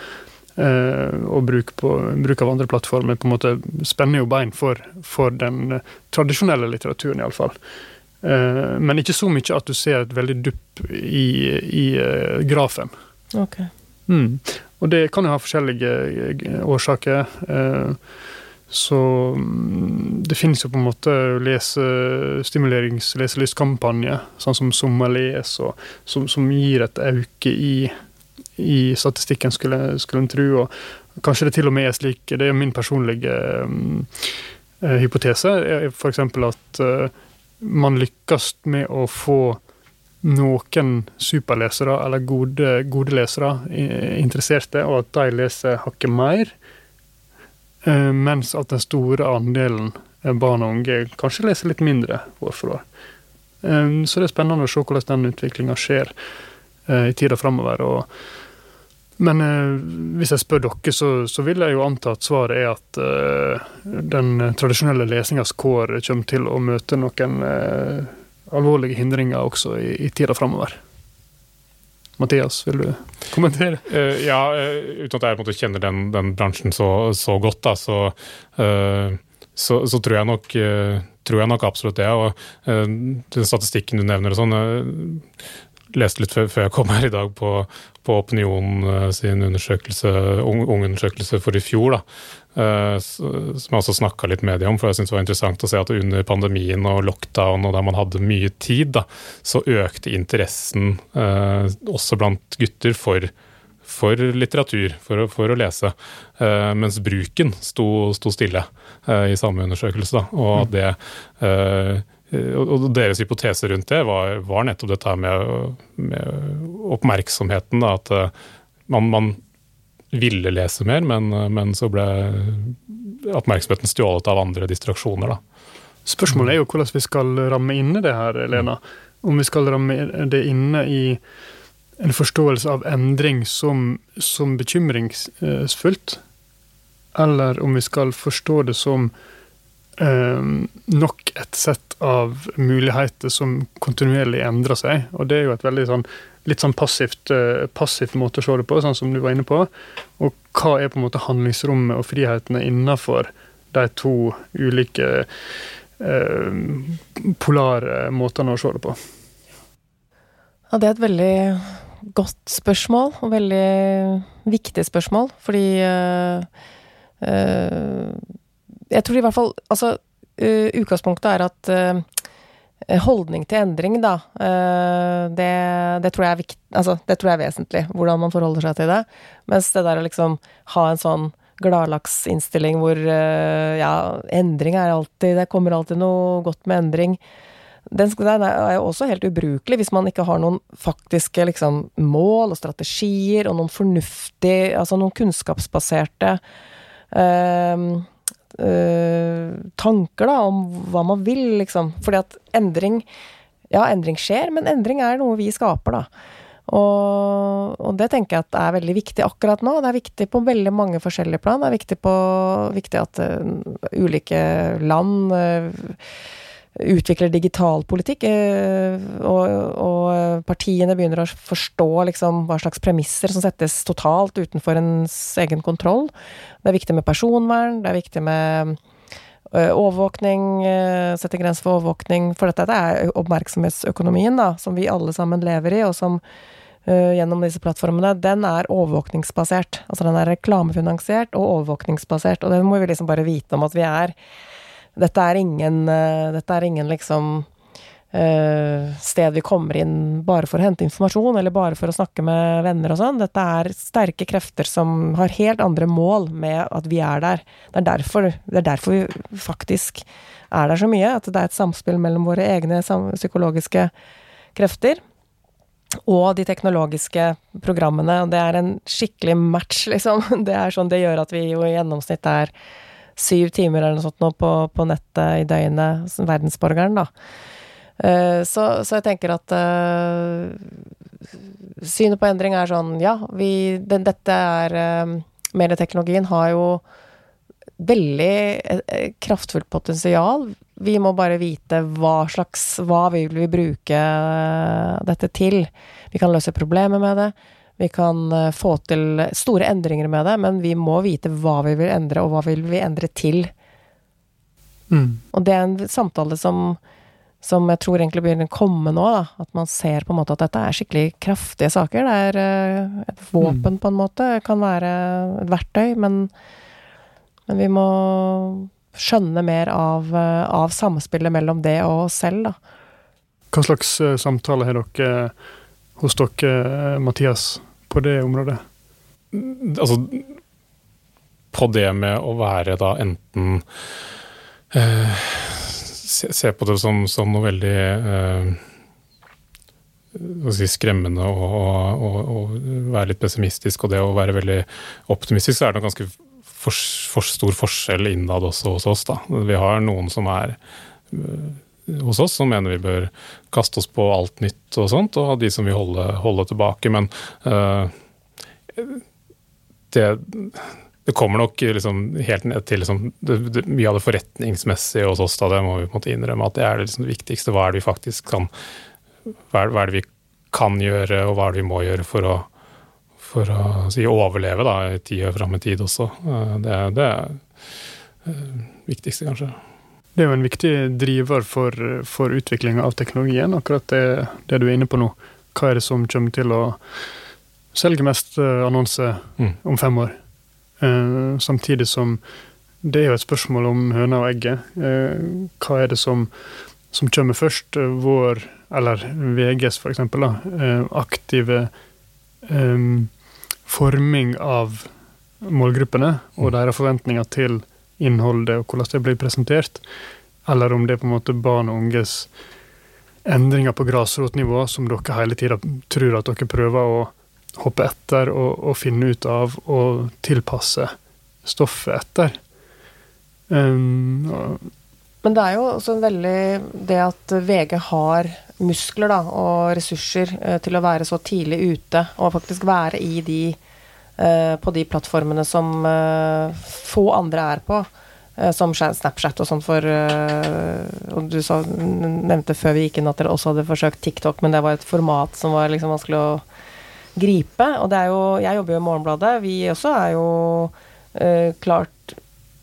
Eh, og bruk, på, bruk, av andre plattformer på en måte spenner jo bein for, for den tradisjonelle litteraturen, iallfall. Men ikke så mye at du ser et veldig dupp i, i grafen. Okay. Mm. Og det kan jo ha forskjellige årsaker. Eh, så mm, det finnes jo på en måte lesestimulerings- leselystkampanjer, sånn som Sommerles, som, som, gir et auke i, i statistikken, skulle, skulle en tro. Og kanskje det til og med er slik, det er min personlige um, hypotese, f.eks. at uh, man lykkes med å få noen superlesere, eller gode, gode lesere, interesserte, og at de leser hakket mer mens at den store andelen barn og unge kanskje leser litt mindre år for år. Eh, så det er spennende å se hvordan den utviklinga skjer eh, i tida framover. Men hvis jeg spør dere, så, så, vil jeg jo anta at svaret er at den tradisjonelle lesingas kår kommer til å møte noen alvorlige hindringer også i, i tida framover. Mathias, vil du kommentere? Uh, ja, uh, uten at jeg måte, kjenner den, den, bransjen så, så godt, da, så, uh, så, så, tror, jeg nok, tror jeg nok absolutt det. Og den statistikken du nevner og sånn leste litt før, jeg kom her i dag på, på Opinion sin undersøkelse, ungeundersøkelse for i fjor. da, som jeg også snakka litt med dem om, for jeg synes det var interessant å se at under pandemien og lockdown og der man hadde mye tid, da, så økte interessen eh, også blant gutter for, for litteratur, for for å lese. Eh, mens bruken sto, sto stille eh, i samme undersøkelse. Da, og mm. det eh, og deres hypotese rundt det var, var nettopp dette med, med oppmerksomheten. Da, at eh, man, man ville lese mer, men, men så ble oppmerksomheten stjålet av andre distraksjoner. Da. Spørsmålet er jo hvordan vi skal ramme inne det her, Lena. Om vi skal ramme det inne i en forståelse av endring som, som bekymringsfullt, eller om vi skal forstå det som nok et sett av muligheter som kontinuerlig endrer seg. Og det er jo et veldig sånn litt sånn passivt, uh, passivt måte å se det på, sånn som du var inne på. Og hva er på en måte handlingsrommet og frihetene innenfor de to ulike eh, polare måtene å se det på? Ja, det er et veldig godt spørsmål, og veldig viktig spørsmål, fordi uh, Jeg tror i hvert fall Altså, utgangspunktet er at uh, holdning til endring, da, uh, det, det, tror er vikt, altså, det, tror jeg er vesentlig. Hvordan man forholder seg til det. Mens det der å liksom ha en sånn gladlaksinnstilling hvor ja, endring er alltid Det kommer alltid noe godt med endring. Den, den er jo også helt ubrukelig hvis man ikke har noen faktiske liksom, mål og strategier og noen fornuftige, altså noen kunnskapsbaserte uh, uh, tanker da, om hva man vil, liksom. Fordi at endring Ja, endring skjer, men endring er noe vi skaper, da. Og, og, det tenker jeg at er veldig viktig akkurat nå. Det er viktig på veldig mange forskjellige plan. Det er viktig, på, viktig at uh, ulike land uh, utvikler digital politikk, uh, og, og, partiene begynner å forstå liksom, hva slags premisser som settes totalt utenfor ens egen kontroll. Det er viktig med personvern, det er viktig med Eh, overvåkning, eh, sette grenser for overvåkning. For dette er oppmerksomhetsøkonomien, da, som vi alle sammen lever i, og som gjennom disse plattformene, den er overvåkningsbasert. Altså den er reklamefinansiert og overvåkningsbasert, og det må vi liksom bare vite om at vi er. Dette er ingen, uh, dette er ingen liksom uh, sted vi kommer inn bare for å hente informasjon, eller bare for å snakke med venner og sånn. Dette er sterke krefter som har helt andre mål med at vi er der. Det er derfor, det er derfor vi faktisk er der så mye. At det er et samspill mellom våre egne psykologiske krefter og de teknologiske programmene. Og det er en skikkelig match, (laughs) liksom. Det er sånn det gjør at vi jo i gjennomsnitt er syv timer eller noe sånt nå på, på nettet i døgnet, verdensborgeren, da. Eh, så, så, jeg tenker at uh, synet på endring er sånn Ja, vi den, Dette er uh, Medieteknologien har jo veldig kraftfullt potensial. Vi må bare vite hva slags Hva vil vi bruke dette til? Vi kan løse problemer med det. Vi kan få til store endringer med det, men vi må vite hva vi vil endre, og hva vil vi endre til. Mm. Og det er en samtale som som jeg tror egentlig begynner å komme nå, da. At man ser på en måte at dette er skikkelig kraftige saker. Det er uh, et våpen, mm. på en måte. Det kan være et verktøy, men, men vi må skjønne mer av, uh, av, samspillet mellom det og oss selv, da. Hva slags samtale har dere hos dere, Mathias, på det området? Altså, på det med å være da enten se, se på det som, som noe veldig eh, si, skremmende og, og, og, være litt pessimistisk, og det å være veldig optimistisk, så er det en ganske for, for stor forskjell innad også hos oss. Da. Vi har noen som er eh, hos oss som mener vi bør kaste oss på alt nytt og sånt, og de som vil holde, holde tilbake. Men uh, det det kommer nok liksom helt ned til liksom, det, det, mye av det forretningsmessige hos oss. Da, det må vi på en måte innrømme at det er liksom det viktigste. Hva er det vi faktisk kan hva er, hva er, det vi kan gjøre, og hva er det vi må gjøre for å, for å si, overleve da, i tida fram i tid også. Det, det er det eh, viktigste, kanskje. Det er jo en viktig driver for, for utviklinga av teknologien, akkurat det, det, du er inne på nå. Hva er det som kommer til å selge mest annonse annonser mm. om fem år? Uh, samtidig som det er jo et spørsmål om høna og egget. Uh, hva er det som, som kommer først? Vår, eller VGs for eksempel, aktive um, forming av målgruppene og mm. deres forventninger til innholdet og hvordan det blir presentert, eller om det er på en måte barn og unges endringer på grasrotnivå som dere hele tida tror at dere prøver å hoppe etter og, og, finne ut av og tilpasse stoffet etter. Um, Men det er jo også veldig det at VG har muskler da, og ressurser eh, til å være så tidlig ute og faktisk være i de på de plattformene som eh, få andre er på. Eh, som Snapchat og sånn for eh, Og du sa, nevnte før vi gikk inn at dere også hadde forsøkt TikTok, men det var et format som var liksom vanskelig å gripe. Og det er jo Jeg jobber jo i Morgenbladet. Vi også er jo uh, klart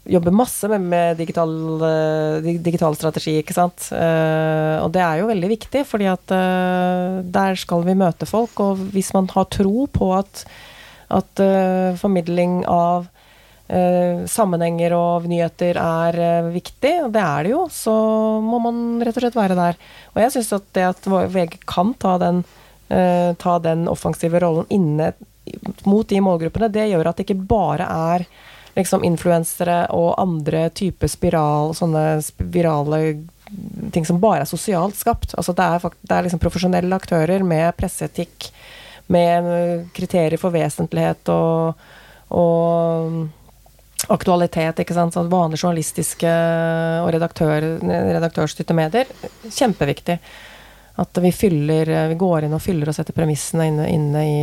Jobber masse med, med digital, uh, digital, strategi, ikke sant. Uh, og det er jo veldig viktig, fordi at der skal vi møte folk. Og hvis man har tro på at, at formidling av sammenhenger og nyheter er viktig, og det er det jo, så må man rett og slett være der. Og jeg syns at det at VG kan ta den uh, ta den offensive rollen inne mot de målgruppene, det gjør at det ikke bare er liksom influensere og andre typer spiral, sånne spirale ting som bare er sosialt skapt. Altså det er, det er liksom profesjonelle aktører med presseetikk, med kriterier for vesentlighet og, og aktualitet, ikke sant. Sånn vanlige journalistiske og redaktør, redaktørstyrte medier. Kjempeviktig. At vi fyller Vi går inn og fyller og setter premissene inne, inne i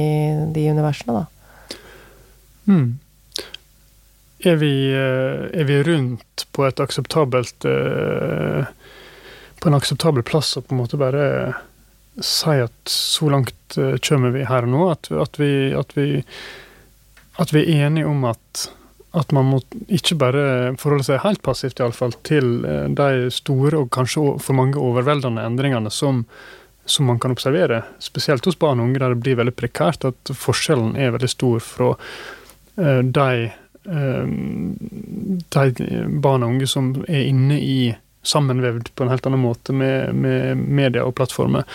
de universene, da. Mm. Er vi, eh, er vi, rundt på et akseptabelt eh, På en akseptabel plass og på en måte bare si at så langt uh, kommer vi her nå? At, at, vi, at, vi, at vi er enige om at at man må ikke bare forholde seg helt passivt i alle fall, til de store og kanskje for mange overveldende endringene som, som man kan observere, spesielt hos barn og unge, der det blir veldig prekært. At forskjellen er veldig stor fra de Eh, de barn og unge som er inne i sammenvevd på en helt annen måte med, med media og plattformer,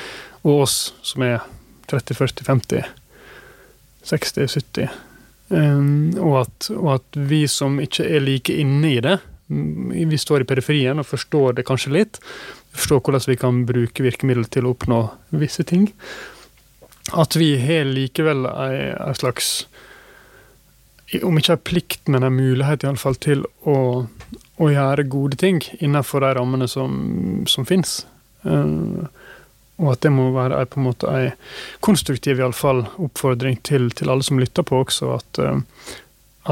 og oss som er 30, 40, 50, 60, 70. Um, og, at, og, at, vi som ikke er like inne i det, vi står i periferien og forstår det kanskje litt, forstår hvordan vi kan bruke virkemidler til å oppnå visse ting, at vi har likevel en slags om ikke en plikt, men en mulighet i alle fall til å, å gjøre gode ting innenfor de rammene som, som finnes. Uh, og at det må være på en måte en konstruktiv i alle fall, oppfordring til, til alle som lytter på også, at, uh,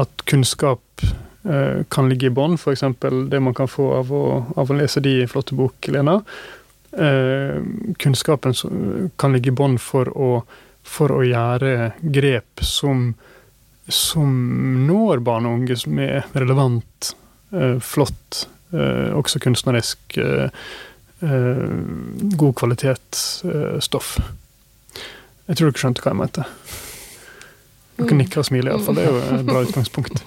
at kunnskap uh, kan ligge i bånn. F.eks. det man kan få av å, av å lese de flotte bok, Lena. kunnskapen kan ligge i bånn for, for, å gjøre grep som som når barn og unge med relevant, eh, flott, eh, også kunstnerisk eh, god kvalitetsstoff. Jeg tror dere skjønte hva jeg mente. Dere mm. nikker og smiler iallfall. Det er jo et bra utgangspunkt. (laughs)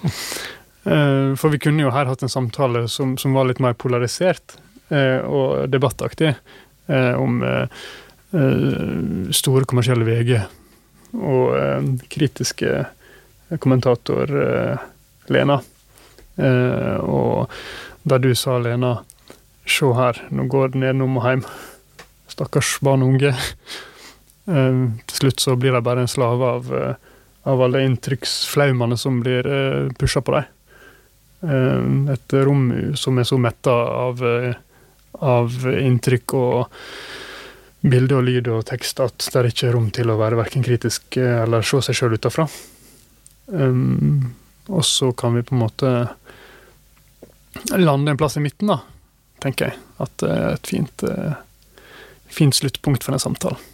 For vi kunne jo her hatt en samtale som, som var litt mer polarisert og debattaktig om store kommersielle VG og kritiske kommentator eh, Lena. Eh, og da du sa, Lena, se her, nå går det nedenom og hjem. Stakkars barn og unge. Eh, til slutt så blir de bare en slave av, av alle inntrykksflaumene som blir pusha på dem. Et rom som er så metta av, av inntrykk og bilde og lyd og tekst at det er ikke rom til å være verken kritisk eller se seg sjøl utafra. Um, og så kan vi på en måte lande en plass i midten, da, tenker jeg. At det er et fint, uh, fint sluttpunkt for den samtalen.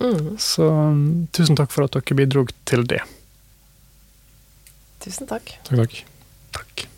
Mm. Så um, tusen takk for at dere bidro til det. Tusen takk. Takk, takk.